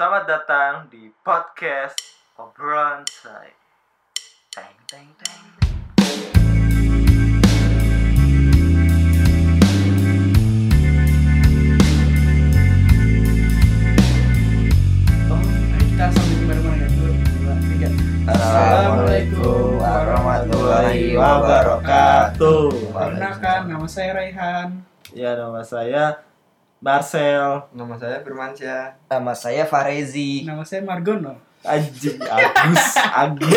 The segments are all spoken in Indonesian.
Selamat datang di podcast Obrolan Say. Teng teng teng. Assalamualaikum warahmatullahi wabarakatuh. Perkenalkan, nama saya Raihan. Ya nama saya Marcel. Nama saya Firmansyah. Nama saya Farezi. Nama saya Margono. Anjing Agus Agus.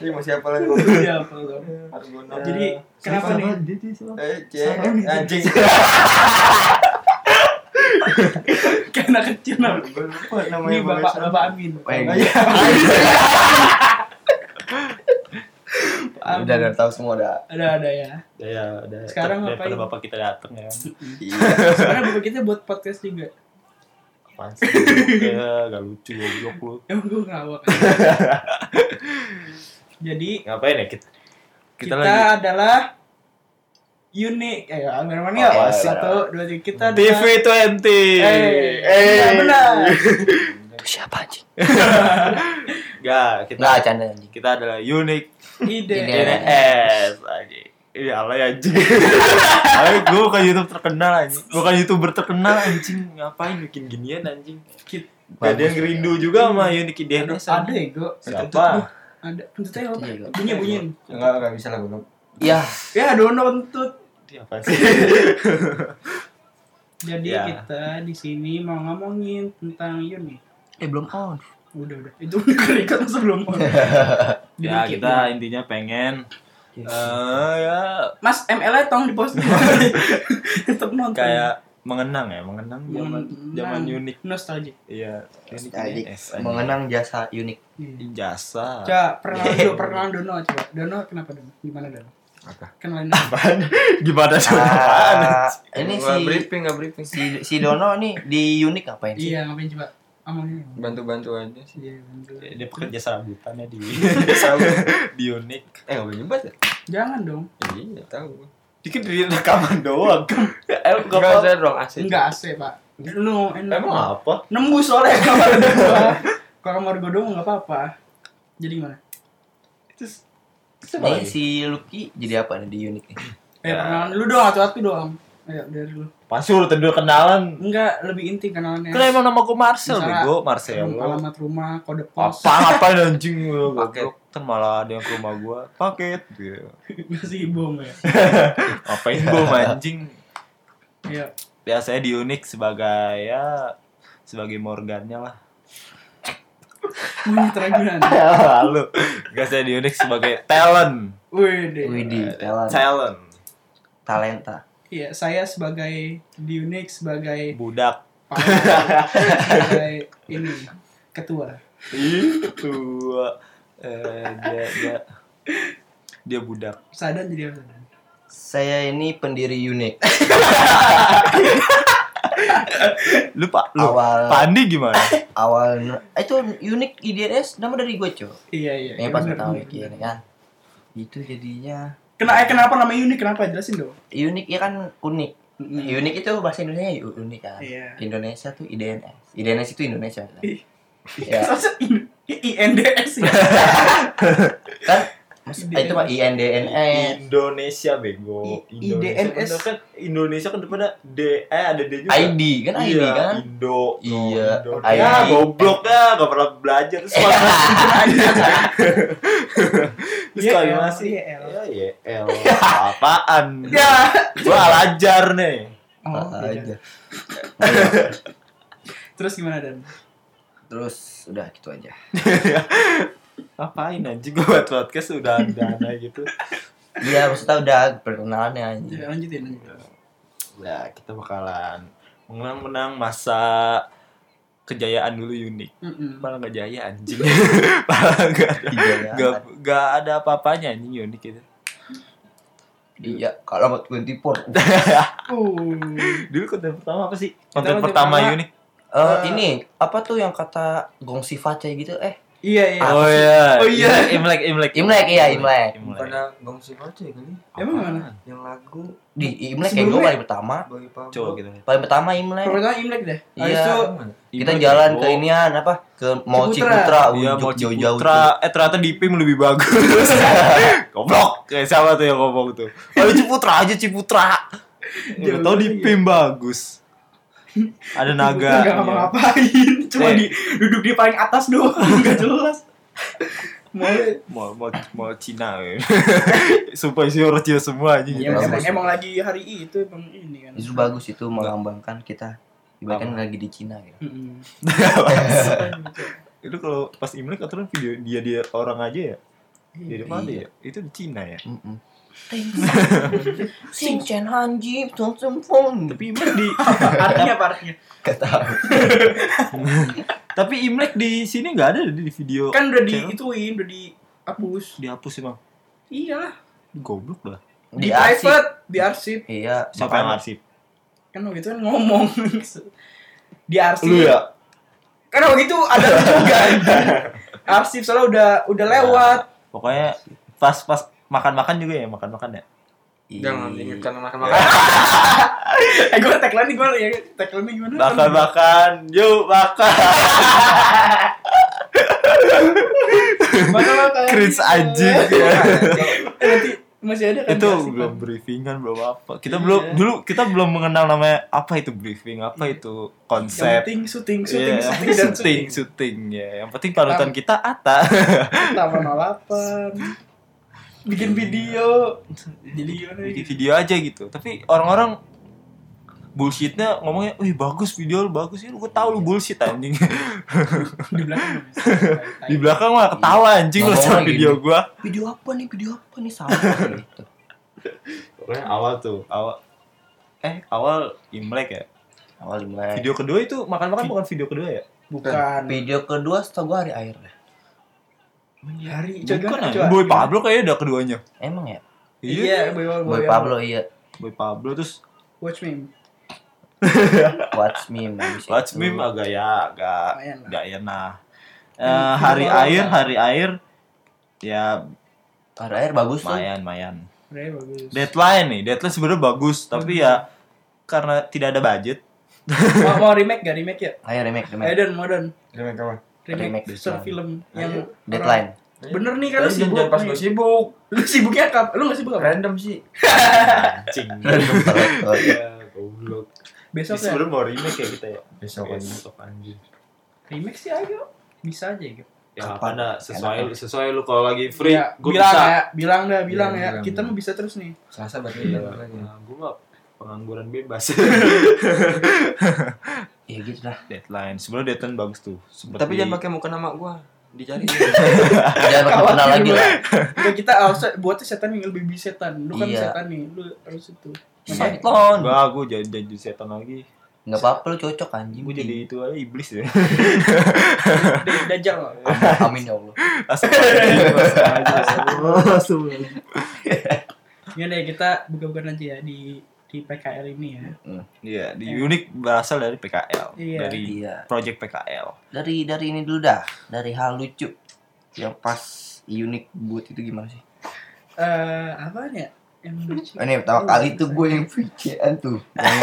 Ini mau siapa lagi? Ya, Allah. Argono. Jadi, kenapa nih? Eh, cek. Anjing. Kayak anak kecil namanya Ini Bapak. Bapak Amin. Weh, Oh, iya. Udah udah tahu semua udah. Ada ada ya. Ya udah. Sekarang daripada ngapain? bapak kita datang ya. Iya. Sekarang bapak kita buat podcast juga. Apaan sih? Ya gak lucu goblok lu. Emang gue ngawak. Jadi Ngapain ya kita? kita, Kita, lagi adalah unik. Ayo, Almarhum ya. Oh, Satu, dua, tiga. Kita adalah TV20. Eh, benar, benar. Itu siapa anjing? Gak, kita Enggak canda anjing. kita adalah unik ide. Ide. IDS anjing. Ini alay anjing. alay gue bukan YouTube terkenal anjing. Bukan YouTuber terkenal anjing. Ngapain bikin ginian anjing? Kit- Gak ada yang rindu juga sama unik IDS. Ada ego. Siapa? Ada. Kentutnya apa? Bunyi bunyi. Enggak, enggak bisa lah gue. Ya, Ya, dono kentut. Dia apa sih? Jadi Ya. kita di sini mau ngomongin tentang unik. eh belum on. Udah udah. Itu kerikat sebelum ya kita intinya pengen eh ya Mas ML tolong di post Tetap nonton. kayak mengenang ya, mengenang zaman zaman unik. nostalgic. Iya, IDS. anjing. mengenang jasa unik. jasa. Coba perkenalan dulu, perkenalan Dono coba. Dono kenapa Dono? Gimana Dono? Apa? Kenalin. Apaan? Gimana sih? Apaan? Ah, ini si briefing, enggak briefing. si si Dono nih di unik ngapain sih? Iya, ngapain coba? Amalnya. Bantu-bantu aja sih. Iya, bener. Dia pekerja serabutannya di Tahu. di unik. Eh, enggak boleh nyebat ya? Jangan dong. Iya, tahu. Dikit dari rekaman doang. Eh, enggak Enggak apa. dong asik. Enggak AC, Pak. No, enak. Emang apa? Nembus soalnya kamar gua. Kalau kamar gua dong enggak apa-apa. Jadi gimana? Terus lagi? si Lucky jadi apa nih di unik nih? Eh, Ya. perkenalan dulu dong, satu-satu doang. Ayo, dari lu. Pas suruh dulu kenalan. Enggak, lebih inti kenalannya. Kan emang nama gue Marcel, Misalnya, bego Marcel. alamat rumah, kode pos. Apa ngapain anjing lu? Paket. Goblok. Kan malah ada yang ke rumah gua paket gitu. Masih bom ya. Ngapain bom anjing? Iya. Biasanya di unik sebagai ya sebagai Morgannya lah. Monyet ragunan. Lalu Gak saya di unik sebagai talent. Wih, deh. Widi, talent, Talent. talenta. Iya, saya sebagai di unik sebagai Budak. sebagai ini ketua. Ih, tua. Eh, dia dia dia budak. Sadan jadi apa? Saya ini pendiri unik. Lu Pak, lu Awal Pandi gimana? awal eh, itu unik IDS nama dari gue cuy. Iya, iya. Yang iya, pas bener, bikin bener. kan. Itu jadinya Eh, kenapa namanya unik? Kenapa? Jelasin dong. unik ya kan unik. Unik itu bahasa Indonesia unik kan. Iya. Indonesia tuh IDNS. IDNS itu Indonesia. Kan? Ya. Masa in- INDS ya? kan mas- IDNS. itu mah INDNS. Indonesia bego. I- Indonesia IDNS. kan, kan Indonesia kan depannya D eh ada D juga. ID kan ID Iya, kan. Indo. Iya, Indo. ID. Ya, goblok ya, gak pernah belajar terus Terus L, masih L. Ya, ya, L. Apaan? Ya. Gua alajar nih. Oh, aja. Terus gimana Dan? Terus udah gitu aja. Ngapain anjing gua buat podcast udah ada gitu. Iya, maksudnya udah perkenalannya anjing. Ya, lanjutin, lanjutin. Ya, kita bakalan mengenang-menang masa kejayaan dulu unik. Mm-mm. Malah gak jaya anjing. Malah gak ada, Kejayaan. gak, gak ada apa-apanya anjing unik itu. Iya, kalau mau 24. Uh. Dulu konten pertama apa sih? Konten pertama unik. Eh, ini apa tuh yang kata gongsi face gitu? Eh, Iya iya. Oh iya. Oh iya. Imlek, Imlek, Imlek iya Imlek. Bukannya gongsi ya kali? Emang mana? Yang lagu Di Imlek kayak gue paling pertama. Coba gitu. Paling pertama Imlek. Pertama Imlek deh. Iya. itu Kita jalan ke inian apa? Ke Mall Ciputra. Ciputra. Iya Unjuk mau Ciputra, eh ternyata di PIM lebih bagus. Goblok. Kayak siapa tuh yang ngomong tuh? Ayo Ciputra aja Ciputra. Udah Jauh tau di. PIM bagus. Ada naga. Nggak iya. ngapa-ngapain. Cuma Eh. di duduk di paling atas doang. Enggak jelas. Mau Mau mau mau Cina. ya. Sumpah isi orang Cina semua aja. Ya, Bagus. emang, emang lagi hari itu emang ini kan. Itu bagus itu melambangkan kita. Ibaratkan lagi di Cina gitu. Mm-mm. Itu kalau pas Imlek aturan video dia dia orang aja ya. Dia di mana Iya. ya? Itu di Cina ya. Mm-mm. Sing Chen Hanji, Tung Tung Fong. Tapi Imlek di artinya apa artinya? Gak tahu. tapi Imlek di sini nggak ada di video. Kan udah channel. diituin, udah dihapus. dihapus emang. Iyalah. Goblok lah. Di, Di arsip. private, di arsip. Iya, Siapa yang arsip? Kan waktu itu kan ngomong. di arsip. Lu ya? Kan waktu itu ada juga. arsip soalnya udah udah lewat. Pokoknya pas pas makan-makan juga ya, makan-makan ya. Jangan Iya. ingatkan makan-makan. eh gue tagline nih gue ya tagline nya gimana? Makan-makan, yuk makan. Makan makan. Cringe anjing. Eh, nanti masih ada kan itu belum kan? briefingan belum apa. Kita Iya. belum dulu kita belum mengenal namanya apa itu briefing, apa Iya. itu Yang konsep. penting syuting, Iya, syuting, yang syuting, syuting, syuting. syuting ya. Yang penting panutan kita Ata. Taman 08 bikin video jadi gimana Bikin gitu video aja gitu. Tapi orang-orang bullshitnya ngomongnya, wih bagus video lu bagus ya, lu gue tau lu bullshit anjing. di belakang Di belakang mah ketawa anjing lu sama video gua. Video apa nih? Video apa nih sama gitu. Pokoknya awal tuh, awal eh awal Imlek ya. Awal Imlek. Video kedua itu makan-makan bukan video kedua ya? bukan Video kedua setahu gua hari air deh. Hari Bukan ya? Boy Pablo kayaknya ada keduanya. Emang ya? iya boy, boy, Boy Pablo iya. Boy Pablo terus watch me Watch me habis Watch itu. Me agak ya agak gak enak. Eh, video hari air, kan? hari air ya Hari air bagus tuh. mayan mayan. Udah bagus Deadline nih, deadline sebenarnya bagus, tapi ya karena tidak ada budget. mau, mau remake gak remake ya Ayo remake remake. Ayo dan modern Remake apa? Remake, Remake deadline. film yang Deadline. bener nih kan lu Jangan sibuk jangan pas gue sibuk. lu sibuknya kap lu gak sibuk apa Random sih. Anjing. Oh, Ya, goblok. besok ya sebenarnya mau remake ya kita ya. Besok aja. Besok anjir. remake sih ayo bisa aja gitu Ya Kapan? apa dah sesuai Enak. sesuai lu kalau lagi free, Ya, gue bilang bisa. ya bilang dah bilang Iya, ya bilang. kita mah bisa terus nih Selasa berarti Iya, ya. nah, gue mah pengangguran bebas. Iya gitu dah. deadline. Sebenarnya deadline bagus tuh. Sempet Tapi di- jangan pakai muka nama gua. Dicari. Jangan pakai kenal lagi lah. Enggak kita harus buatnya setan yang lebih setan lu kan Iya. setan nih lu harus itu Seton. Enggak, gue jadi jadi setan lagi. Enggak apa-apa lu cocok anjing. Gue jadi itu aja iblis ya. Da- dajjal lah. Amin ya Allah. Astagfirullah. Gimana ya kita buka-buka nanti ya di di PKL ini ya. Iya, di unik berasal dari PKL, Iya. dari Iya. project PKL. Dari dari ini dulu dah. Dari hal lucu yang pas unik buat itu gimana sih? Eh, apaan ya? Yang lucu. Ini pertama kali tuh gue yang VCN tuh. Yang.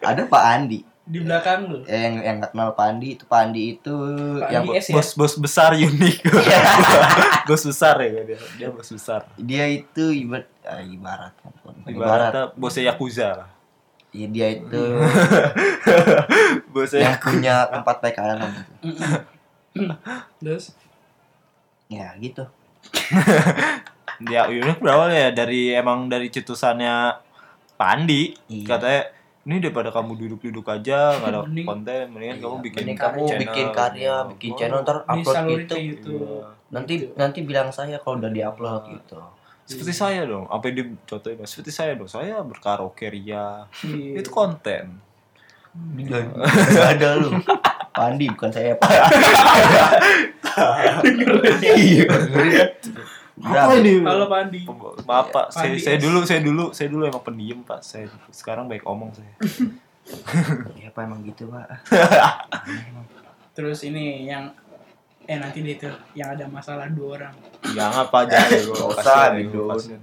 Ada Pak Andi. Di belakang lu. Eh, yang yang nggak kenal Pak Andi itu Pak Andi itu Pak yang S ya? Bos bos besar unik. bos besar ya dia. Dia bos besar. dia itu ibarat ah, ibarat kan, ibarat. Ibaratnya bosnya Yakuza lah. Iya, dia itu Bosnya yang punya tempat PKL gitu. Terus Ya gitu. Ya unik berawal ya dari emang dari cetusannya Pandi. Iya. Katanya ini daripada kamu duduk-duduk aja nggak ada Mending- konten, mendingan Iya, kamu bikin mending kamu channel. bikin karya, bikin Oh, channel ntar upload gitu. ke YouTube. Iya. Nanti Gitu. nanti bilang saya kalau udah diupload gitu. Seperti saya dong, apa yang dicontohin? Seperti saya dong, saya berkaraoke ria. Iya. Itu konten. Gak ada lu. Pandi bukan saya Pak. Iya. Apa ini? Halo Pandi. Maaf Pak, saya, Pandi saya S. dulu, saya dulu, saya dulu emang pendiam Pak. Saya sekarang baik omong saya. Ya apa emang gitu Pak? Terus ini yang eh nanti deh tuh yang ada masalah dua orang. Jangan apa aja gue. Nggak usah, Kasihan.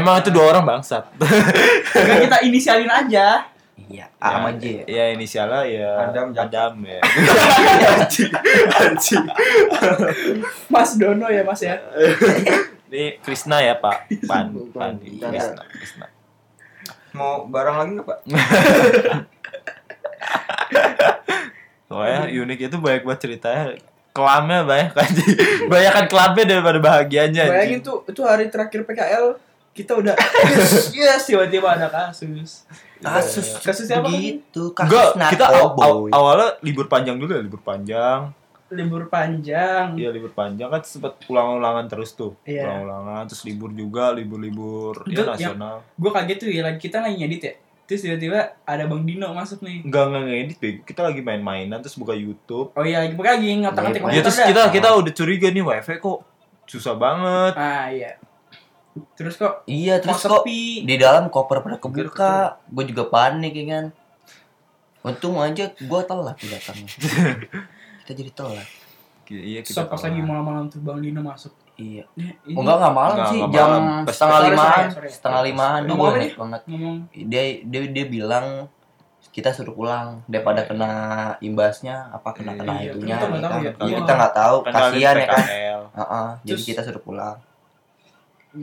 Emang itu dua orang bangsat. Enggak, kita inisialin aja. Iya, A sama J. Ya inisialnya ya Adam. Adam ya. Anjing. Mas Dono ya Mas ya. Ini Krisna ya Pak. Pan, Pan, Iya. Krisna, Krisna. Mau barang lagi nggak pak? Soalnya unik itu banyak banget ceritanya. Kelamnya banyak kan. banyak kan kelamnya daripada bahagianya. Bayangin tuh itu hari terakhir PKL kita udah yes, yes tiba-tiba ada kasus. Kasus Kasus siapa? gitu, kasus Enggak, kita aw- aw- awalnya libur panjang dulu ya, libur panjang. Libur panjang. Iya libur panjang kan sempat ulang-ulangan terus tuh. Iya. Ulang-ulangan terus libur juga, libur-libur ya yang- nasional. Gue kaget tuh ya lagi kita lagi ngedit ya. Terus tiba-tiba ada Bang Dino masuk nih. Enggak enggak ngedit Bego. Kita lagi main-mainan terus buka YouTube. Oh iya, lagi lagi ngotak-ngatik Iya, Ya terus kita kita udah curiga nih wifi kok susah banget. Ah iya. Terus kok Iya, terus kok sepi. di dalam koper pada kebuka, gue juga panik ya kan. Untung aja gue telat datangnya. Kita jadi telat. Iya So, pas lagi malam-malam tuh Bang Dino masuk. Iya. Oh, enggak enggak malam Enggak, sih, enggak jam malam. Pas- setengah limaan, setengah limaan ingat banget. ngomong Dia dia dia bilang kita suruh pulang daripada kena imbasnya apa kena kena Iya, itunya kita nggak tahu ya. Iya, Iya. kita nggak tahu kan kasihan ya kan jadi kita suruh pulang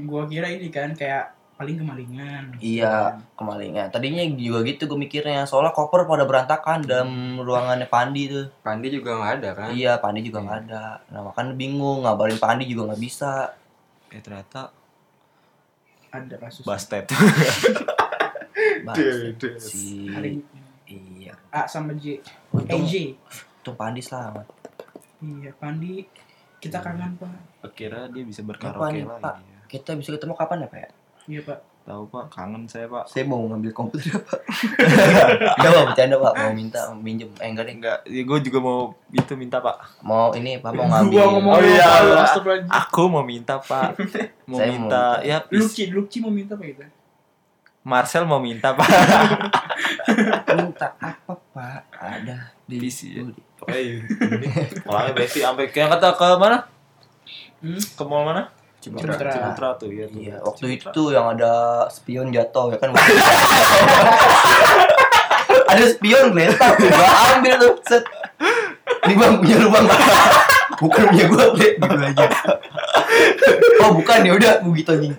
gua kira ini kan kayak paling kemalingan. iya kemalingan tadinya juga gitu gue mikirnya soalnya koper pada berantakan dalam ruangannya Pandi tuh Pandi juga nggak ada kan? iya Pandi juga nggak ada nah makanya bingung ngabarin Pandi juga nggak bisa Eh ternyata Ada kasus. Bastet. Bangsat Des. si iya A sama J. untung AJ. untung Pandi selamat Iya, Pandi. Kita kangen, Pak. Kira dia bisa berkaraoke Pak? Kita bisa ketemu kapan ya Pak ya? Iya, Pak. Tahu Pak, kangen saya Pak. Saya mau ngambil komputer ya, Pak. Enggak mau bercanda Pak, mau minta minjem. Eh enggak deh. Enggak, ya gue juga mau itu minta Pak. Mau ini Pak mau ngambil. Gua ngomong Oh, iya. Aku mau minta Pak. Mau Saya mau minta, minta. ya please. Lucky, Lucky mau minta apa gitu? Marcel mau minta Pak. minta apa Pak? Ada di PC ya. Pokoknya ini. Orangnya besi sampai kayak kata ke mana? Hmm? Ke mall mana? Ciputra. Ciputra tuh ya tuh. Iya, waktu itu yang ada spion jatuh ya kan. ada spion geletak, gua ambil tuh. Set. Ini bang punya lu bang. Bukan punya gua, Ble. Gitu aja. Oh bukan ya udah, gua gitu anjing.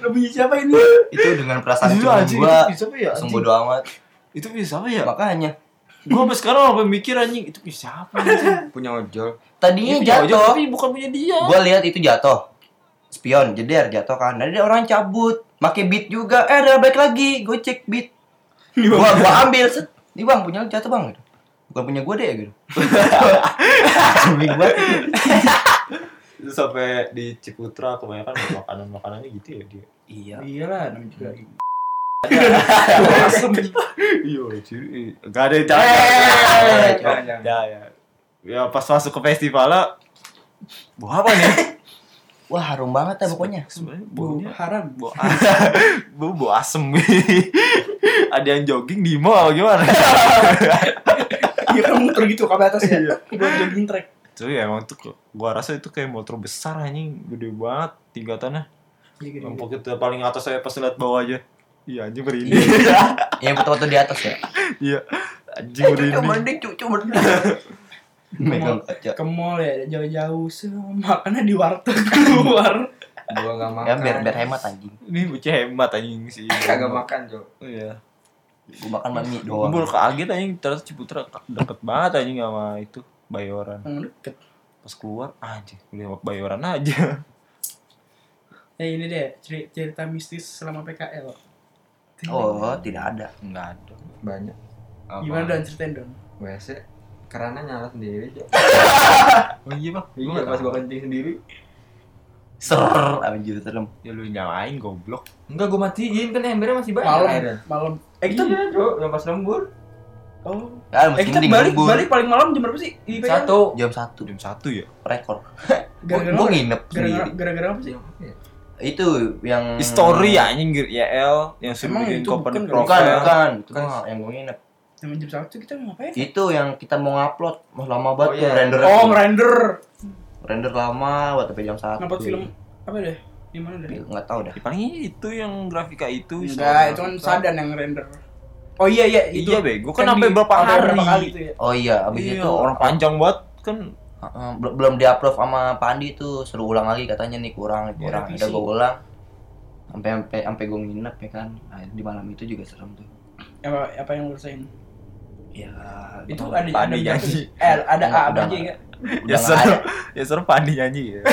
Lu punya siapa ini? Itu dengan perasaan Itu cuma gua itu bisa apa ya? langsung bodo amat. Itu bisa apa ya? Makanya Gue sampai sekarang sampai mikir anjing itu bisa apa anjing? Punya ojol. tadinya Iya, punya jatuh. tapi bukan punya dia. Gua lihat itu jatuh. Spion, jeder jatuh kan. Ada orang cabut, pakai beat juga. Eh, ada balik lagi. Gue cek beat. Gua gua ambil set. Nih Bang, punya lu jatuh Bang. Bukan punya gua deh gitu. Banget. Sampai di Ciputra kebanyakan makanan makanannya gitu ya dia. Iya. Iya lah, namanya juga. Asem. Iya, cuy. Gak ada yang Eh. Ya, ya. Ya pas masuk ke festival Bau apa nih? Wah, harum banget ya pokoknya. Sebenarnya Bau baunya haram. bau bau bau asem. ada yang jogging di mall gimana? Iya kan muter gitu kabel atas ya. Buat jogging track. Cuy emang tuh gua rasa itu kayak motor besar anjing, gede banget tingkatannya. Iya gitu. Yang kita paling atas saya pas lihat bawah aja. Iya anjing merinding. Yang foto-foto di atas ya. Iya. Anjing Eh, cucu merinding. mending, cucu mending. Megang kaca. Ke mall ya, jauh-jauh. Se- Makannya di warteg keluar. Gua nggak makan. Ya biar biar hemat anjing. Ini bocah hemat anjing sih. Kagak makan, Jo. Iya. Gua makan mami Gue doang. baru kaget anjing ternyata Ciputra deket banget anjing sama itu Bayoran. Deket. Pas keluar anjing lewat Bayoran aja. Ya ini deh, ceri- cerita mistis selama PKL. Oh, tidak ada. Enggak ada. Banyak. Apa? Gimana Don, ceritain Don. WC karena nyala sendiri, Jo. Oh iya bang. Iya, pas gua kencing sendiri. Ser, anjir serem. Ya lu nyalain goblok. Enggak, gua matiin kan embernya masih banyak Malam, airnya. malam. Eh kita Iya, Jo, yang pas lembur. Oh. Ya, Eh kita balik lembur. balik paling malam jam berapa sih? Di PKL? Satu. Jam 1 Jam satu ya. rekor. Gara-gara Gua apa? nginep Gara-gara sendiri. gara-gara apa sih? Yang apa ya? Itu yang Story ya anjing ya L yang suruh Emang bikin itu company bukan Bukan. Itu mah yang gue nginep. Sama jam satu kita ngapain? Itu yang kita mau ngupload, mau lama Oh, banget tuh iya. render. Oh, ngerender. render lama buat sampai jam satu. Ngupload film apa deh? Di mana deh? Nggak tahu dah. Paling itu yang grafika itu. Enggak, itu kan Sadan yang render. Oh iya iya itu. Iya bego kan Kan sampai berapa hari. berapa kali itu ya? Oh iya, abis Iya, itu orang panjang banget kan. Uh, belum diupload sama Pandi tuh suruh ulang lagi katanya nih kurang nih Ya, kurang udah gue ulang sampai sampai sampai gue nginep ya kan nah, di malam itu juga serem tuh Apa apa yang lu rasain? Ya Itu ada ada Pandi nyanyi. Eh ada A udah aja nggak- ya? Ya seru, ada ya seru Pandi nyanyi ya.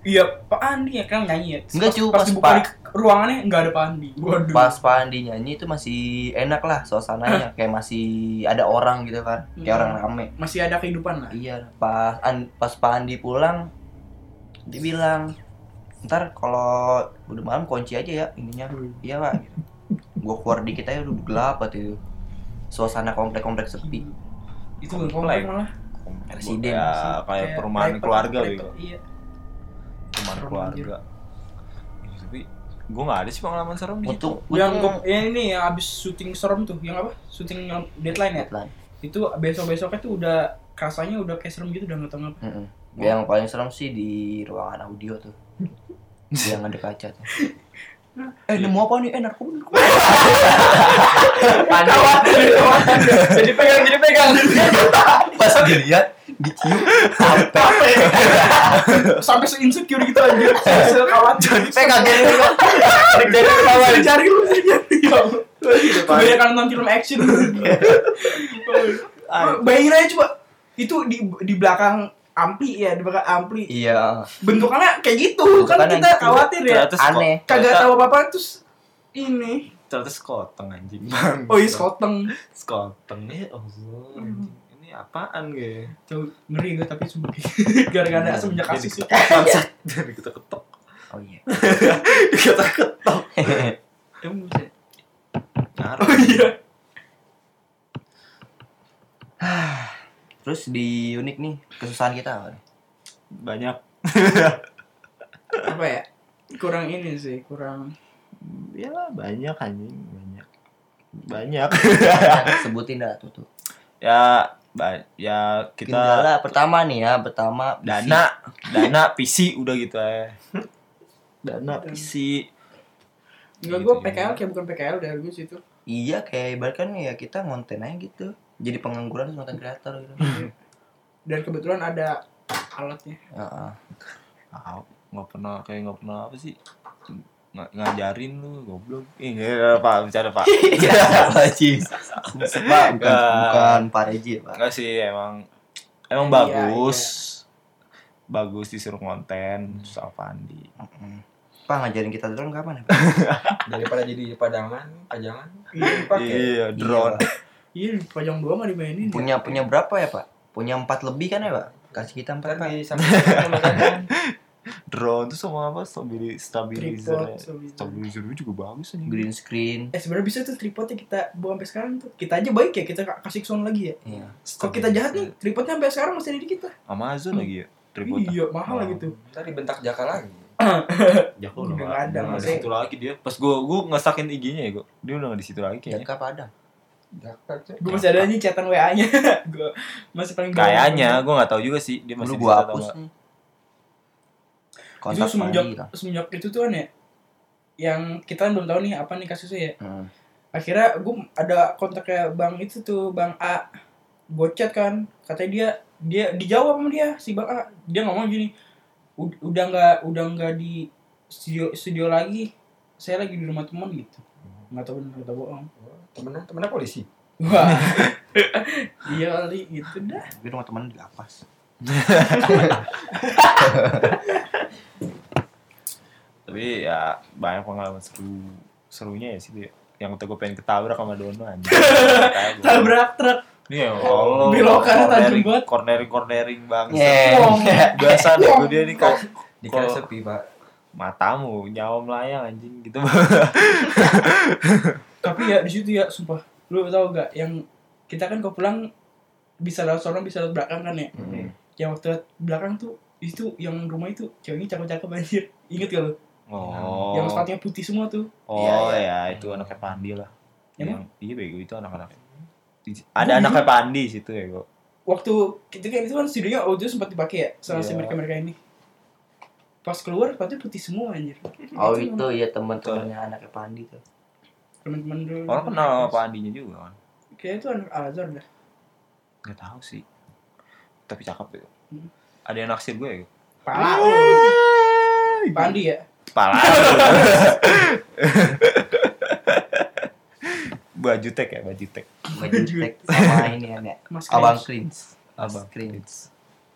Iya, Pak Andi ya kan nyanyi ya. Enggak, Pas- cu, pas pas di ruangannya enggak ada Pak Andi. Waduh. pas Pandi nyanyi itu masih enak lah suasananya kayak masih ada orang gitu kan kayak Hmm. orang rame Masih ada kehidupan lah. iya pas an, pas Pandi pulang dia bilang ntar kalau udah malam kunci aja ya ininya iya pak gitu. gue keluar dikit aja udah gelap itu suasana komplek komplek sepi Itu bukan Komplek. komplek malah. Presiden ya, sih. kayak perumahan private- keluarga bego. Iya. Perumahan keluarga. Ya, tapi gue gak ada sih pengalaman serem di situ. untuk Yang untuk yang ini yang abis syuting serem tuh, yang apa? Syuting yang deadline ya? deadline. Itu besok-besoknya tuh udah rasanya udah kayak serem gitu udah nggak tahu ngapa. Mm-mm. Yang paling serem sih di ruangan audio tuh. yang ada kaca tuh. Eh, nemu apa nih? Eh, narkoba. narkoba. jadi pegang, jadi pegang. Pas dilihat, dicium, sampai. Sampai se-insecure gitu anjir. Se-khawatir. Pegang gini. Dari ketawa. Cari lu Ya Allah. Kebanyakan nonton film action. Bayangin aja coba. Itu di di belakang ampli ya, di belakang ampli. Iya. Bentukannya kayak gitu. Kan kita gitu. khawatir ya. Aneh. Kagak tahu apa-apa terus ini. Ternyata skoteng anjing bang. Oh, iya skoteng. Skoteng ya Allah. anjing. Ini apaan gue? Tuh, ngeri gue tapi sumpah. Gara-gara semenjak kasus itu. Bangsat. Dari kita ketok. Oh iya. Kita ketok. Emang bisa? Ngaruh. Oh iya. Terus di unik nih, kesusahan kita apa nih? Banyak. Apa ya? Kurang ini sih, kurang Ya banyak anjing. Banyak. Banyak. Sebutin dah tuh tuh. ya ba- ya kita Kendala pertama nih ya, pertama PC. dana dana PC udah gitu ya dana PC Enggak, Gitu gue juga. PKL kayak bukan PKL dari gue situ Iya, kayak ibaratkan ya kita ngonten aja gitu. Jadi pengangguran konten kreator gitu. Dan kebetulan ada alatnya Heeh. ah nggak pernah kayak nggak pernah apa sih Ng- ngajarin lu goblok ih nggak pak bicara pak Wajib. Pak, bukan, Enggak. bukan Pak Reji ya, Pak. Enggak sih emang emang Iya, bagus bagus disuruh konten sama Pandi Mm-mm. Pak ngajarin kita drone kapan ya? Pak? Daripada jadi padangan, pajangan. Iya, Pakai. iya drone Pak. Iya pajang dua mah dimainin ya. Punya punya berapa ya, Pak? Punya empat lebih kan ya, Pak? Kasih kita empat, Pak. pajangan. drone tuh sama apa stabilizer stabilizer Tripod, stabilizer. stabilizer juga bagus anjing Green screen. Eh sebenarnya bisa tuh tripodnya kita bawa sampai sekarang tuh. Kita aja baik ya kita kasih sound lagi ya. Iya. Kalau kita jahat nih, tripodnya sampai sekarang masih ada di kita. Amazon lagi ya tripod Iya, mahal lagi tuh. Ntar dibentak jaka lagi. Jago Udah nggak ada, nggak di maksudnya- situ lagi dia pas gua gua ngesakin IG-nya ya gua dia udah nggak di situ lagi kayaknya Jaka Padang. Gue masih ada nih chatan WA-nya. gue masih paling kayaknya gua nggak tahu juga sih dia masih atau hapus. nggak. nih. itu Kontak semenjak semenjak itu tuh kan ya yang kita kan belum tahu nih apa nih kasusnya ya. Hmm. akhirnya gue ada kontaknya bang itu tuh bang A. Gue chat kan. Katanya dia dia dijawab sama dia si bang A. Dia ngomong gini "Ud- udah nggak udah nggak di studio studio lagi. Saya lagi di rumah teman gitu. Nggak tahu benar atau bohong Temennya, temennya polisi. wah iya kali gitu dah Tapi rumah teman di lapas. tapi ya banyak pengalaman seru serunya ya sih dia yang kata gue pengen ketabrak sama Dono aja tabrak truk Ini ya Allah. Belokannya tajam banget. Cornering cornering bang. Yeah. Wong. Biasa deh gue dia nih kok Dikira Kalau- sepi, Pak. matamu nyawa melayang anjing gitu. tapi ya di situ ya sumpah lu tau gak yang kita kan kalau pulang bisa lewat sono bisa lewat belakang kan ya Hmm. yang waktu lewat belakang tuh itu yang rumah itu ceweknya cakep-cakep anjir inget gak lu Oh. yang sepatunya putih semua tuh Oh Iya, ya itu anaknya Pandi lah. Yang- iya bego itu anak-anak. Ada anaknya Pandi di situ ya kok. waktu itu kan itu kan studionya itu sempat dipakai ya sama si Iya. mereka mereka ini pas keluar sepatunya putih semua anjir Oh itu ya teman-temannya anaknya Pandi tuh. Teman-teman dulu Orang kenal sama Pandinya juga kan. kayak itu anak Al Azhar dah Gak tahu sih. Tapi cakep ya. Hmm. Ada yang naksir gue ya. Pala Pandi ya Kepala. baju tek ya, baju tek. Baju tek sama ini ya. Mas Abang Cringe. Cringe. Abang Cringe.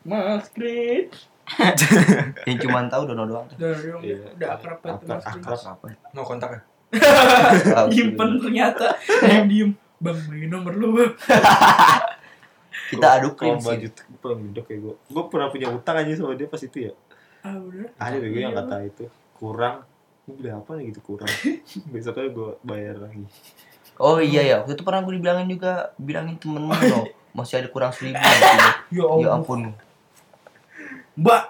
Mas Cringe Yang cuma tahu dono doang tuh. udah udah- Iya. udah akrab banget akrab. Apa? Mau kontak ya? Nyimpen ternyata yang diem bang bagi nomor lu bang Kita adu Kalau cringe. baju sih. tek gue mendok ya gue. Gue pernah punya utang aja sama dia pas itu ya. ah udah Ada bego yang Iya, kata itu kurang. Gue beli apa nih gitu kurang. Besoknya gue bayar lagi. Oh iya ya, waktu itu pernah gue dibilangin juga, bilangin temenmu loh, masih ada kurang seribu. ya ya ampun. mbak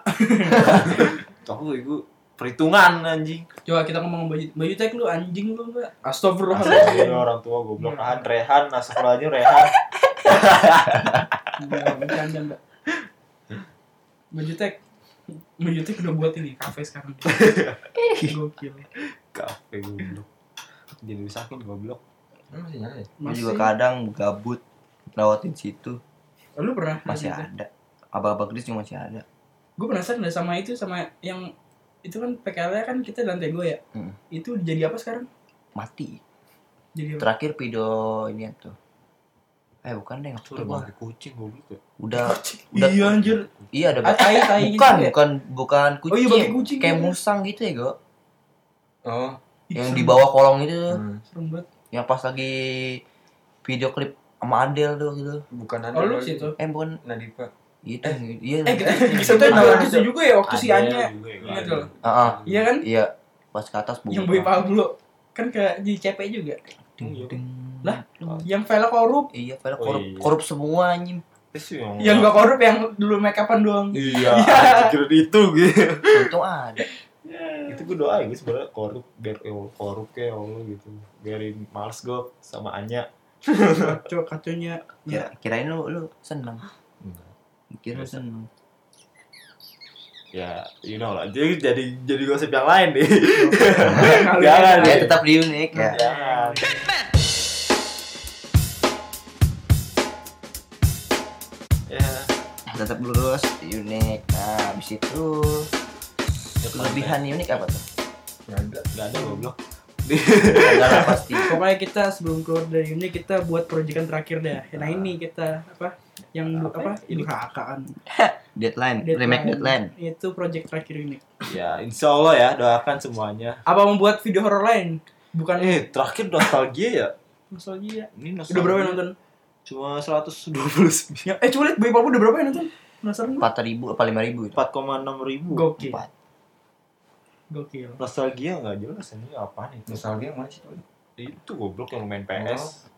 Tahu gue perhitungan anjing. coba kita ngomong baju baju tek lu anjing lu Ini astagfirullahaladzim orang tua goblok Rehan, Rehan, masuk lo aja Rehan. Bercanda mbak baju tek baju tek udah buat ini kafe sekarang gokil Kafe goblok. Jadi disakin goblok. Masih nyala ya? Gue juga kadang gabut lewatin situ, lu pernah masih ada. Abang-abang Chris juga masih ada. gue penasaran deh sama itu sama yang itu kan PKL kan kita lantai gue ya Hmm. itu jadi apa sekarang Mati. jadi apa Terakhir video ini tuh. Eh bukan deh, waktu udah bangke kucing goblok ya. Udah udah iya anjir iya ada Ah, tai tai gitu bukan ya? bukan bukan oh iya kucing. kucing kayak gitu. musang gitu ya, Go. Oh. Yang di bawah kolong itu. Hmm. serem banget Yang pas lagi video klip sama Adele tuh gitu. Bukan ada. oh lu lagi. situ Eh bukan Nadifa. itu iya. eh kita kita Ada juga ada. gitu juga ya waktu si Anya ya, Ingat ada. lo? Ah, ah. iya kan Iya, pas ke atas buka. yang Boy Pablo kan kayak jadi CP juga Ding, Iya. ding. Lah? yang Vela korup Iya, pada Oh, korup, iya. korup semua anjing. Yang yang gak korup yang dulu make upan doang Iya, kira itu gitu. Untung ada. itu gue doain gue sebenarnya korup biar eh, korup kayak Allah gitu. Biarin males gue sama Anya. kacau kacaunya Kira, kirain lu lu seneng. Kira seneng. Ya, you know lah. Jadi jadi jadi gosip yang lain deh. Jangan Ya ya. tetap di unik ya. Jangan. Ya, Tetap lurus unik. Nah, habis itu kelebihan unik apa tuh? Nggak ada. Gak ada goblok. Lah pasti. pokoknya kita sebelum keluar dari ini kita buat proyekan terakhir dah nah ini kita apa yang apa ini kakak kan Deadline, Deadline. remake deadline. itu project terakhir ini Ya, insya Allah ya doakan semuanya. apa membuat video horor lain bukan Eh, terakhir nostalgia ya. nostalgia Ini nostalgia. udah berapa yang nonton Cuma 129. ya, eh coba lihat Boy Pablo udah berapa yang nonton penasaran gue Empat ribu apa lima ribu itu? 4,6 ribu. gokil Empat. Gokil Nostalgia nggak jelas ini apaan itu? Nostalgia yang mana sih? Itu goblok yang main PS.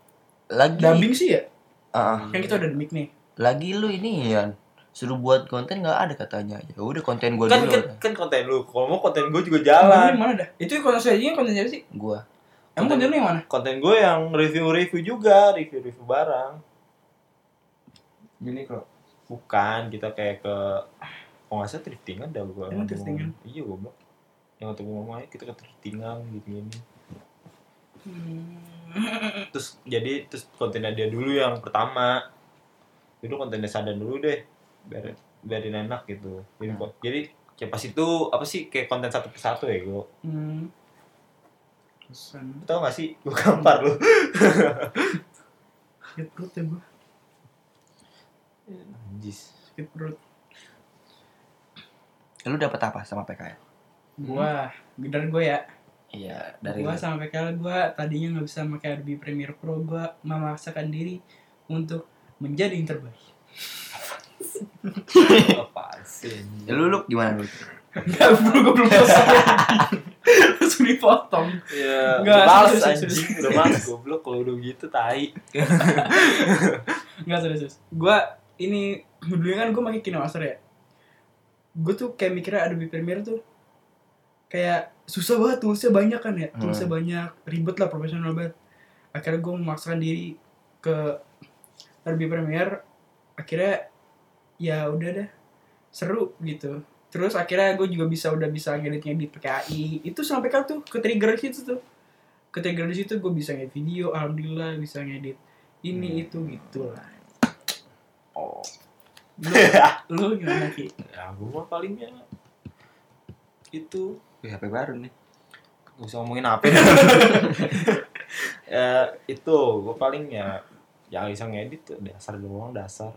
Lagi. dubbing sih ya Ah, kan kita udah di mic nih lagi lu ini ya suruh buat konten nggak ada katanya ya udah konten gue Kan, dulu kan kan konten lu. Kalau mau konten gue juga jalan. mana dah itu konten strateginya konten siapa sih gue emang konten lu yang mana Konten gue yang review-review juga, review-review barang. Gini kok. Bukan, kita kayak ke kalau nggak salah thriftingan dah gue. Emang thriftingan? Iya goblok. Yang untuk ngomong aja kita ke thriftingan gitu-gini. Hmm. Terus jadi terus kontennya dia dulu yang pertama. Itu kontennya Sadan dulu deh. Biar biarin enak gitu. Jadi, Hmm. jadi kayak pas itu apa sih kayak konten satu persatu ya gue. Hmm. Pesan. Tau gak sih? Gue gampar lu. Sakit perut ya gue Anjis. Sakit perut lu dapat apa sama PKL Gua Dari gue ya iya dari Gua sama PKL gua tadinya nggak bisa pakai Adobe Premiere Pro Gua memaksakan diri untuk menjadi yang terbaik Apaan sih? Ya, lu lu gimana lu Enggak bro gue belum selesai Langsung dipotong Ya, Nggak, males serius, serius, anjing, udah males goblok kalau udah gitu tai. Enggak serius serius. Gua ini dulunya kan gue pakai KineMaster ya. Gue tuh kayak mikirnya Adobe Premiere tuh kayak susah banget toolsnya banyak kan ya. Toolsnya banyak, ribet lah profesional banget. akhirnya gue memaksakan diri ke Adobe Premiere akhirnya ya udah deh seru gitu. Terus akhirnya gue juga bisa udah bisa ngedit ngedit pakai AI itu sampai kan tuh? Ke trigger di situ tuh. Ke trigger di situ gue bisa ngedit video alhamdulillah bisa ngedit ini itu gitu lah. Oh. lu, lu gimana ki? Ya gue mah palingnya itu Wih, HP baru nih. Gak usah ngomongin apa ya itu gue paling ya yang bisa ngedit tuh dasar doang dasar.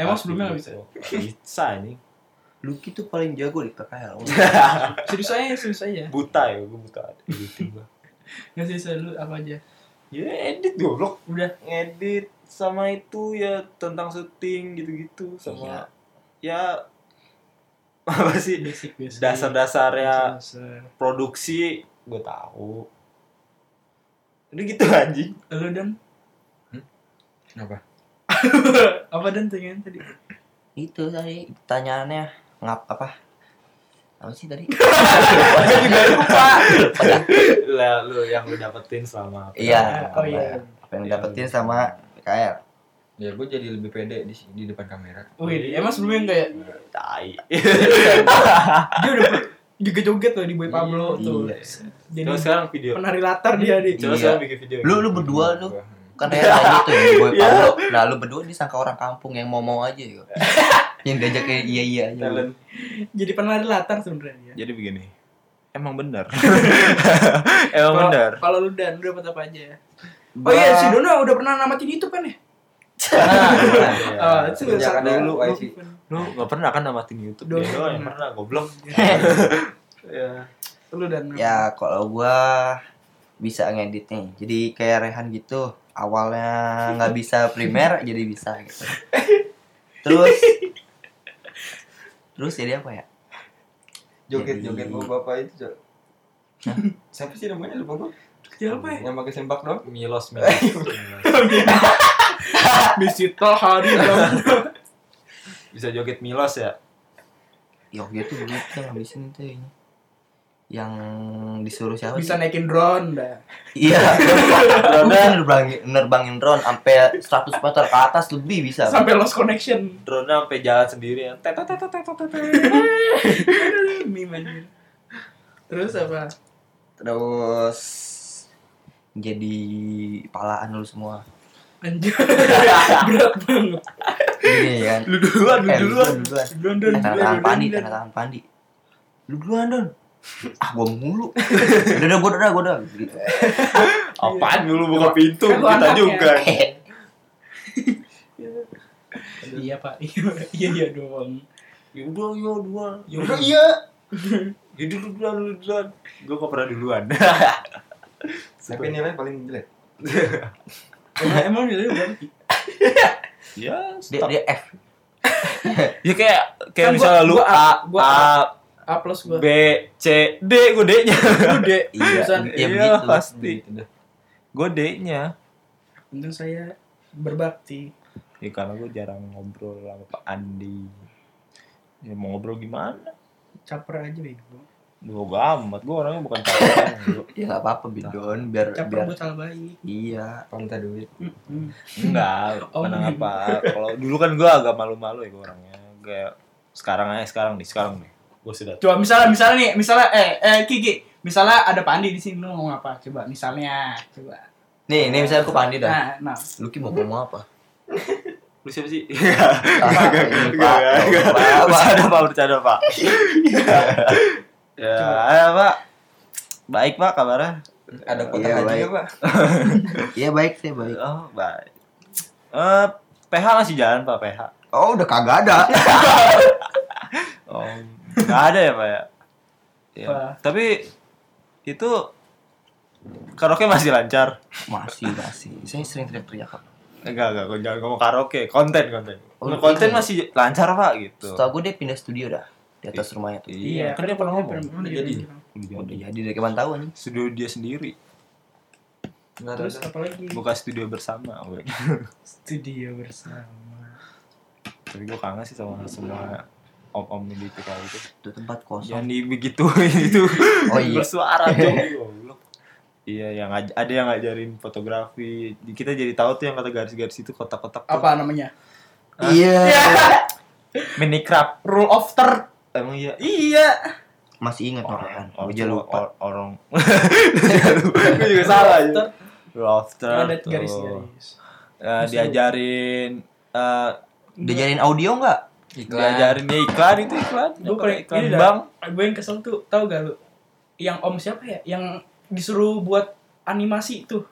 Emang sebelumnya nggak bisa? Bisa ini. Lucky tuh paling jago di PKL. serius aja serius aja. Buta ya gue buta. Editing gue nggak serius aja, lu apa aja? Ya edit goblok. Udah. Ngedit sama itu ya tentang syuting gitu-gitu sama ya apa sih basic basic dasar-dasarnya Dasar. produksi gue tahu udah gitu anjing lu dan Kenapa? apa dan tanya tadi Itu tadi pertanyaannya ngap apa? Apa sih tadi? lupa lah lu yang lu dapetin selama Iya. oh iya Apa yang dapetin sama PKL? Ya gue jadi lebih pede di di depan kamera. Wih, emang sebelumnya enggak ya? tai Dia udah joget-joget loh di Boy Pablo Iya. tuh. Iya. Jadi coba sekarang video penari latar dia di. coba Iya. sekarang bikin video Lu lu berdua lu kan kayak tadi tuh yang boy Iya. Pablo. Nah lu berdua disangka orang kampung yang mau mau aja gitu. yang diajak kayak iya iya aja. talent Jadi penari latar sebenarnya. jadi begini emang benar emang benar Kalau lu dan lu dapat apa aja? Oh iya, si Dono udah pernah namatin YouTube kan ya? Ah, itu Sejak satu- ada lu- wifi. lu nggak pernah kan namatin YouTube doang yang pernah. goblok ya Lu dan Ya kalau gua bisa ngedit nih. Jadi kayak Rehan gitu. Awalnya nggak bisa primer jadi bisa gitu. Terus Terus jadi apa ya? Joget Jadi- bapak itu Cok. Hah? Siapa sih namanya lupa gue? siapa ya? Yang pakai sempak dong? milos milos, milos. Bisita hari bisa joget milos ya Yo gitu gitu ngabisin tuh ini. Yang disuruh siapa bisa naikin drone dah. Iya. Drone nerbangin nerbangin drone sampai 100 meter ke atas lebih bisa. Sampai lost connection. drone sampai jalan sendiri ya tet tet tet tet tet, tet. Meme anjir. Terus apa? Terus jadi palaan lu semua. Anjir. Berat banget. Gini kan. lu duluan lu Eh, duluan lu duluan. Drone Eh, tanda tangan pandi, tanda tangan pandi. Lu duluan don. Ah gua mulu. Udah udah gua udah gua udah gitu. apaan dulu buka pintu Kan lu kita anaknya. juga Iya pak. Iya iya doang. ya udah ya duluan Ya udah iya. ya dulu duluan dulu duluan gue kok pernah duluan Tapi nilai paling jelek. Emang emang nilai berapa? Ya Dia F. ya kayak kayak Kan gua- misalnya lu gua A, A gua A A plus gua. B C D gue D nya Gede. Iya, iya Iya, begitu. pasti. Gitu dah. gue D nya Untung saya berbakti. ya karena gue jarang ngobrol sama Pak Andi ya mau ngobrol gimana Caper aja bego. Gue amat gue orangnya bukan bro. Ya enggak apa-apa bidon biar Caper biar buat hal baik. iya. Pantai duit. Enggak Oh, mana iya. apa kalau dulu kan gue agak malu-malu ya gue orangnya kayak sekarang aja sekarang nih sekarang nih gue sudah Coba misalnya misalnya nih, misalnya eh eh Kiki, misalnya ada Pandi di sini lu ngomong apa? Coba misalnya, coba. Nih, ini misalnya aku pandi dah. Nah, nah. Luki mau ngomong apa? lu siapa sih Ah, ini, Pak. Enggak, enggak. Bercanda pak bercanda pak ya ya, pak baik pak kabarnya Ada kotak Iya, haji baik. nggak, Pak? Iya baik sih baik. oh baik eh PH masih jalan pak PH Oh udah kagak ada. oh nggak ada ya pak ya, Ya, tapi itu karaoke masih lancar masih masih. Saya sering teriak-teriak kok. enggak enggak jangan ngomong karaoke konten konten Oh, konten iya. masih lancar pak gitu Setahu gue dia pindah studio dah di atas rumahnya tuh. iya kan dia pernah ngomong Udah jadi. Udah jadi dari kapan tahu nih. studio dia sendiri Nggak Terus apa lagi? buka studio bersama gue. Studio bersama. tapi gue kangen sih sama semua om om di PKL itu Itu tempat kosong. jangan dibegituin itu Oh, iya. bersuara tuh. Iya, yang ada yang ngajarin fotografi. Kita jadi tahu tuh yang kata garis-garis itu kotak-kotak. Apa namanya? Iya. Mini crab. Rule of third. Emang iya. Iya. Masih ingat orang. Orang, Gue juga lupa. or- orang. Gue juga salah aja. Lofter. Ada tuh. garis-garis. Eh, diajarin eh Diajarin audio nggak? diajarin ya iklan itu iklan. Gue paling iklan bang. Gue yang kesel tuh, tahu gak lu? Yang om siapa ya? Yang disuruh buat animasi tuh.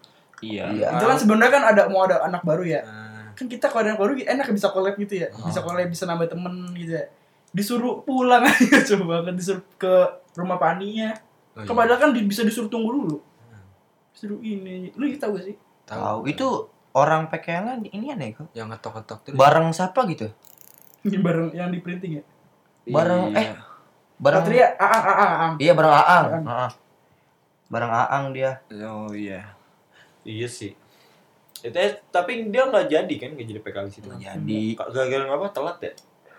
Iya. Iya. Itu kan sebenarnya kan ada mau ada anak baru ya. Ah. Kan kita kalau ada anak baru enak bisa collab gitu ya. Bisa collab, bisa nambah temen gitu ya. Disuruh pulang aja coba banget disuruh ke rumah paninya. Oh, iya. Kan di- bisa disuruh tunggu dulu. Disuruh ini. Lu tahu gak sih? Tahu. Itu orang PKL ini aneh kok. yang ngetok-ngetok tuh. Bareng siapa gitu? Ini bareng yang di printing ya. Bareng Iya. eh bareng Satria, aang, aang, aang. Iya bareng Aang. Aang. Heeh. Bareng Aang dia. Oh iya. Iya sih. Itu eh, tapi dia nggak jadi kan nggak jadi PKL di situ. Nggak jadi. Gara-gara ngapa telat ya?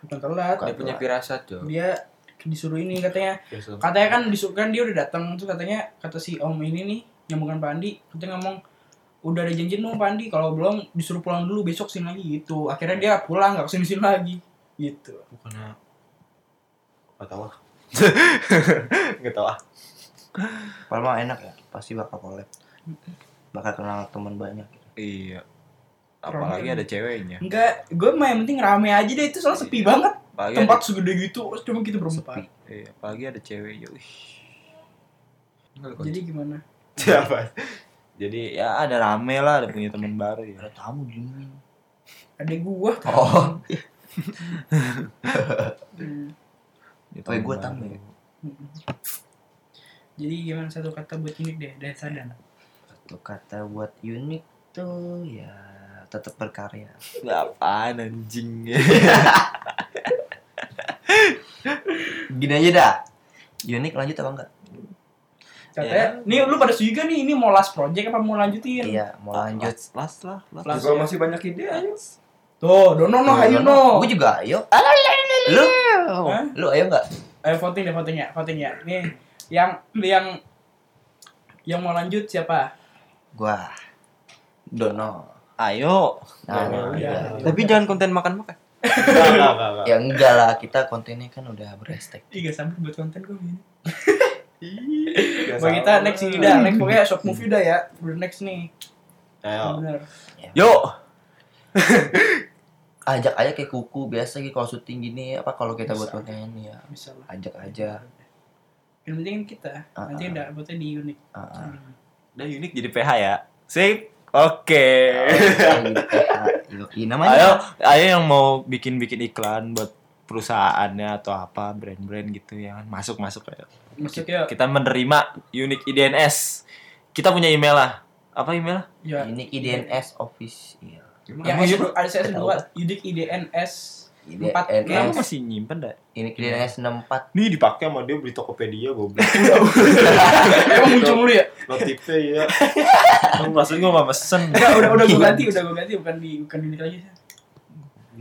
Bukan telat. Dia punya firasat, Jo. Dia disuruh ini katanya Biasa. katanya kan disuruh kan dia udah datang tuh katanya kata si om ini nih yang bukan Pak Andi katanya ngomong udah ada janjian dong Pak Andi kalau belum disuruh pulang dulu besok sini lagi gitu akhirnya dia pulang nggak ke sini sini lagi gitu Bukannya nggak tahu ah. Nggak tahu ah. Padahal mah enak ya. Pasti bakal collab. Bakal kenal teman banyak. Iya. Apalagi ada ceweknya. enggak gue mah yang penting rame aja deh itu soalnya sepi banget Apalagi tempat ada, segede gitu cuma kita berempat iya, apalagi ada ceweknya. Wih. jadi gimana Siapa? Jadi ya ada rame lah, ada punya teman baru ya. Ada tamu di sini. adek gua Oh. Hmm. Dia Oh, iya, gua teman tamu ya. Mm-mm. jadi gimana satu kata buat unik deh dari Sadan Satu kata buat unik tuh ya tetap berkarya. Apaan anjing? Gini aja dah. Unik lanjut apa enggak? katanya nih lu pada juga nih ini mau last project apa mau lanjutin Iya, mau lanjut. Las lah, las. Las. Kalau masih banyak ide, ayo. tuh dono no ayo no Gue juga ayo. Lu? Hah? Lu ayo enggak? Ayo voting deh voting ya, voting ya. Nih yang yang yang mau lanjut siapa? Gua. Dono. Ayo. Nah, Ya, iya. udah. Tapi jangan konten makan-makan. Enggak, enggak. Ya enggak lah, kita kontennya kan udah berestek. Ih gak sampai buat konten gue ini. Bagi kita next ini dah, next pokoknya short movie dah ya. Udah next nih. Ayo. Bener. Yuk. Ajak aja kayak kuku biasa gitu kalau syuting gini apa kalau kita buat konten ya Bisa lah. ajak aja. Yang penting kita. Ah, Nanti ah. udah buatnya di unik. Ah, ah. Udah unik jadi PH ya. Sip. Oke. Oke, namanya Ayo, ayo yang mau bikin-bikin iklan buat perusahaannya atau apa brand-brand gitu yang masuk masuk ya. Maksudnya Kita menerima Unique IDNS. Kita punya email lah. Apa email? ya ini IDNS official. yang S ada saya dua unik IDNS Empat. Kamu IDNS masih nyimpen dah? ini IDNS 64 Nih dipakai sama dia beli Tokopedia goblok. Emang muncul mulu ya? Notifnya ya. Maksudnya gua gak mesen. Enggak, udah udah gue ganti, udah gue ganti bukan di bukan di unik lagi.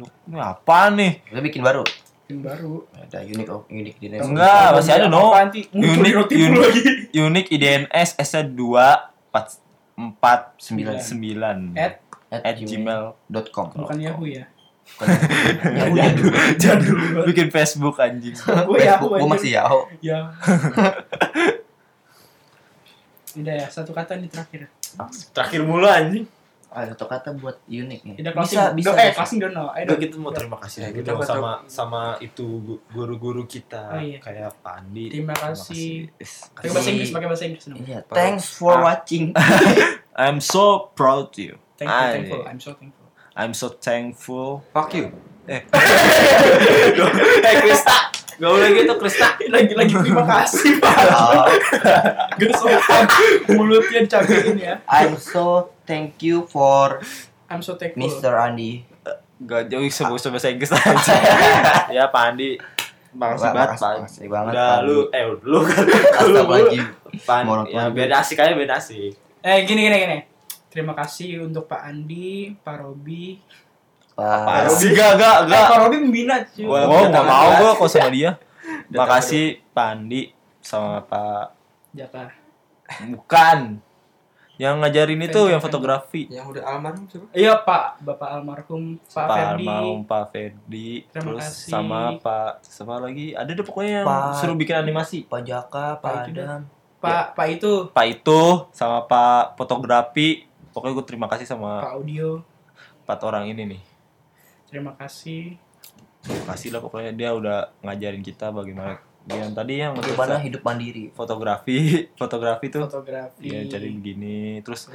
Lu ini apa nih? kita bikin baru Yang baru. ada unik unik IDNS Enggak, masih ada, no. Di Unik, lu unik. lagi. Unique IDNS S-nya 2 4 4 Sembilan. 9 At at gmail gmail.com bukan Yahoo ya. Ya udah Jadul banget. bikin Facebook anjing Gue Yahoo gue masih Yahoo Ya. Udah ya, satu kata nih terakhir. terakhir mulu anjing ah satu kata buat unik nih Tidak bisa closing. bisa Do, eh, closing dono. Ayo Udah dong. kita mau terima kasih lagi dong sama sama itu gu- guru-guru kita Oh, iya. kayak Pak Andi. Terima kasih. Pakai bahasa Inggris, pakai bahasa Inggris dong. iya thanks for Ah. watching I'm so proud to you. Thank you, thankful. iya. I'm so thankful. I'm so thankful. Fuck you. eh Krista, gak boleh gitu Krista. Lagi-lagi terima kasih, Pak. Oh, Gak sopan. Mulutnya dicabein ya. I'm so thank you for I'm so thankful. Mr. Andi Gak jauh sebut bahasa Inggris aja. ya Pak Andi. Makasih banget makasih- Pak. makasih banget, Udah lu eh lu kan lu Astagfirullahaladzim Pak Mohon ya beda asik aja beda asik. Eh, gini, gini, gini. Terima kasih untuk Pak Andi, Pak Robi. Pak Asik gak gak Eh, gak. Pak Robi membina, cuy. Gua gua nggak mau gua kok sama dia. Makasih Pak Andi sama Pak Jaka. bukan Yang ngajarin itu yang fotografi. Yang udah almarhum siapa? Iya Pak, Bapak almarhum Pak, Pak Ferdi. Almarhum, Pak Ferdi, Terima terus kasih. sama Pak siapa lagi? Ada deh pokoknya yang Pak- suruh bikin animasi. Pak Jaka, Pak Pak Adam. Pak Pak itu Pak itu sama Pak fotografi. Pokoknya gue terima kasih sama Pak Audio. empat orang ini nih. Terima kasih. Terima kasih lah pokoknya dia udah ngajarin kita bagaimana yang tadi yang Bagaimana hidup mandiri. fotografi, fotografi tuh Fotografi. ya jadi begini terus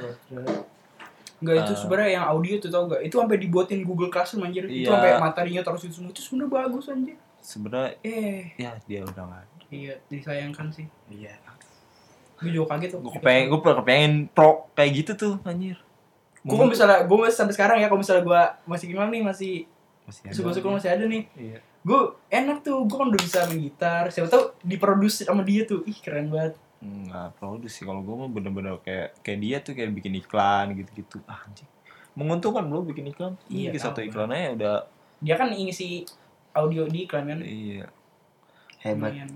Enggak itu Eh. sebenarnya yang audio tuh tau gak? Itu sampai dibuatin Google Classroom anjir. Itu Iya. sampai materinya terus itu semua. Itu sebenarnya bagus anjir. sebenarnya Eh, ya dia udah nggak iya disayangkan sih. Iya. Gue juga kaget tuh. Gue kepengen, gue kepengen pro kayak gitu tuh anjir. Gue kalau misalnya gue masih sampai sekarang ya kalau misalnya gue masih gimana nih masih masih ada. suka-suka masih ada nih. Iya. Gue enak tuh, gue kan udah bisa main gitar. Siapa tahu diproduksi sama dia tuh. Ih keren banget. Nggak produs sih kalau gue mah bener-bener kayak kayak dia tuh kayak bikin iklan gitu-gitu. Ah, anjing. Menguntungkan bro bikin iklan. Iya, Bikin satu iklan aja udah Dia kan ngisi audio di iklan kan. iya. Hebat. Lumayan.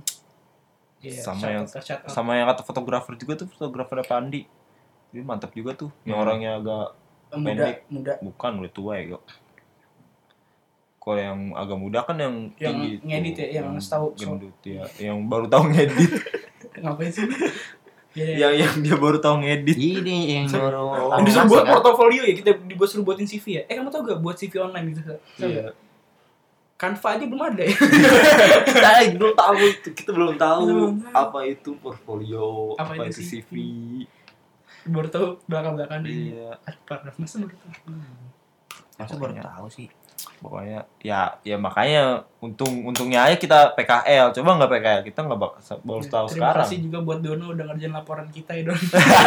Iya, Sama yang- out. Sama yang kata fotografer juga tuh fotografer Pandi. Dia mantap juga tuh. Yang Hmm. orangnya agak muda, pendek. muda. bukan udah tua ya kok. Kalau yang agak muda kan yang Yang tinggi tuh, ngedit ya, yang tahu- gendut ya, yang baru tahu ngedit. Ngapain sih? Iya, yang yang dia baru tahu ngedit. Ini yang nyuruh. Yang disuruh buat portofolio ya kita dibuat suruh buatin CV ya. Eh kamu tau gak buat CV online gitu? Iya. gak? Canva aja belum ada ya. Kita belum tahu itu, kita belum tahu Belum apa itu portfolio, Apa apa, itu CV. CV. baru tahu belakang-belakang ini. Iya. Parah. Masa baru tahu? Masa baru tahu sih. Pokoknya ya ya makanya untung untungnya aja kita PKL. Coba nggak PKL kita nggak bakal baru tahu Terima sekarang. kasih juga buat Dono udah ngerjain laporan kita ya Don.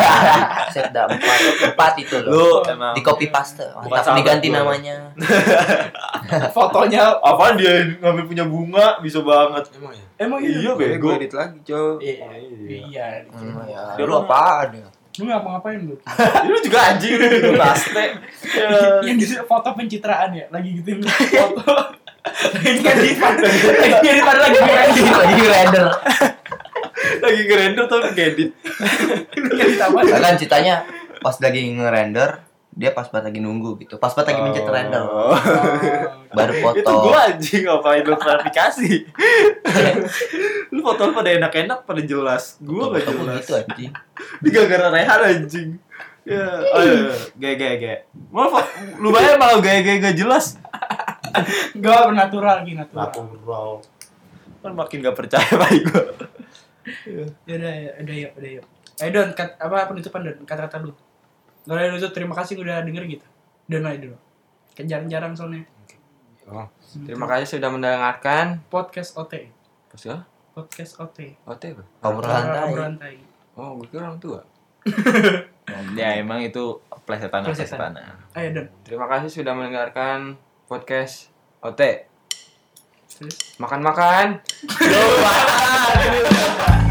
Set dah empat, empat itu Lu loh. emang Di copy paste. Mantap diganti gua. namanya. Fotonya apa dia ngambil punya bunga bisa banget. Emang ya? emang Iya, iya. bego. Gue edit lagi, Cok. Iya. Iya. Iya. Hmm, ya. Dia Lu lu- apaan ya? Lu ngapa-ngapain lu? Lu juga anjing lu. Ya. Yang di foto pencitraan ya, lagi gituin foto. Lagi ngedit, lagi ngedit lagi render. Lagi ngerender tapi ngedit. Ngedit apa? Kan ceritanya pas lagi nge-render, dia pas banget lagi nunggu gitu. Pas banget lagi mencet render. Oh. Baru foto. Itu gua anjing ngapain lu klarifikasi. lu foto pada enak-enak pada jelas. Gua gak jelas. gitu anjing. Di gara-gara Rehan anjing. Ya, ayo, gaya gaya gaya. Mau fo- lu bayar malah gaya gaya gak jelas. Gak natural lagi natural. Natural. Kan makin gak percaya baik gua. Ya udah ya, udah ya, udah ya. Eh Don, kat, apa penutupan Don? Kata-kata lu. Gak ada nutup, terima kasih udah denger gitu. Don aja dulu. Kan jarang-jarang soalnya. Oh, terima kasih sudah mendengarkan. Podcast OT. Pas ya? Podcast OT. OT apa? Obrolan tai. Obrolan tai. Oh, gue kira orang tua. Ya emang itu plesetan Plesetan. Ayo Don. Terima kasih sudah mendengarkan podcast OT. Makan-makan.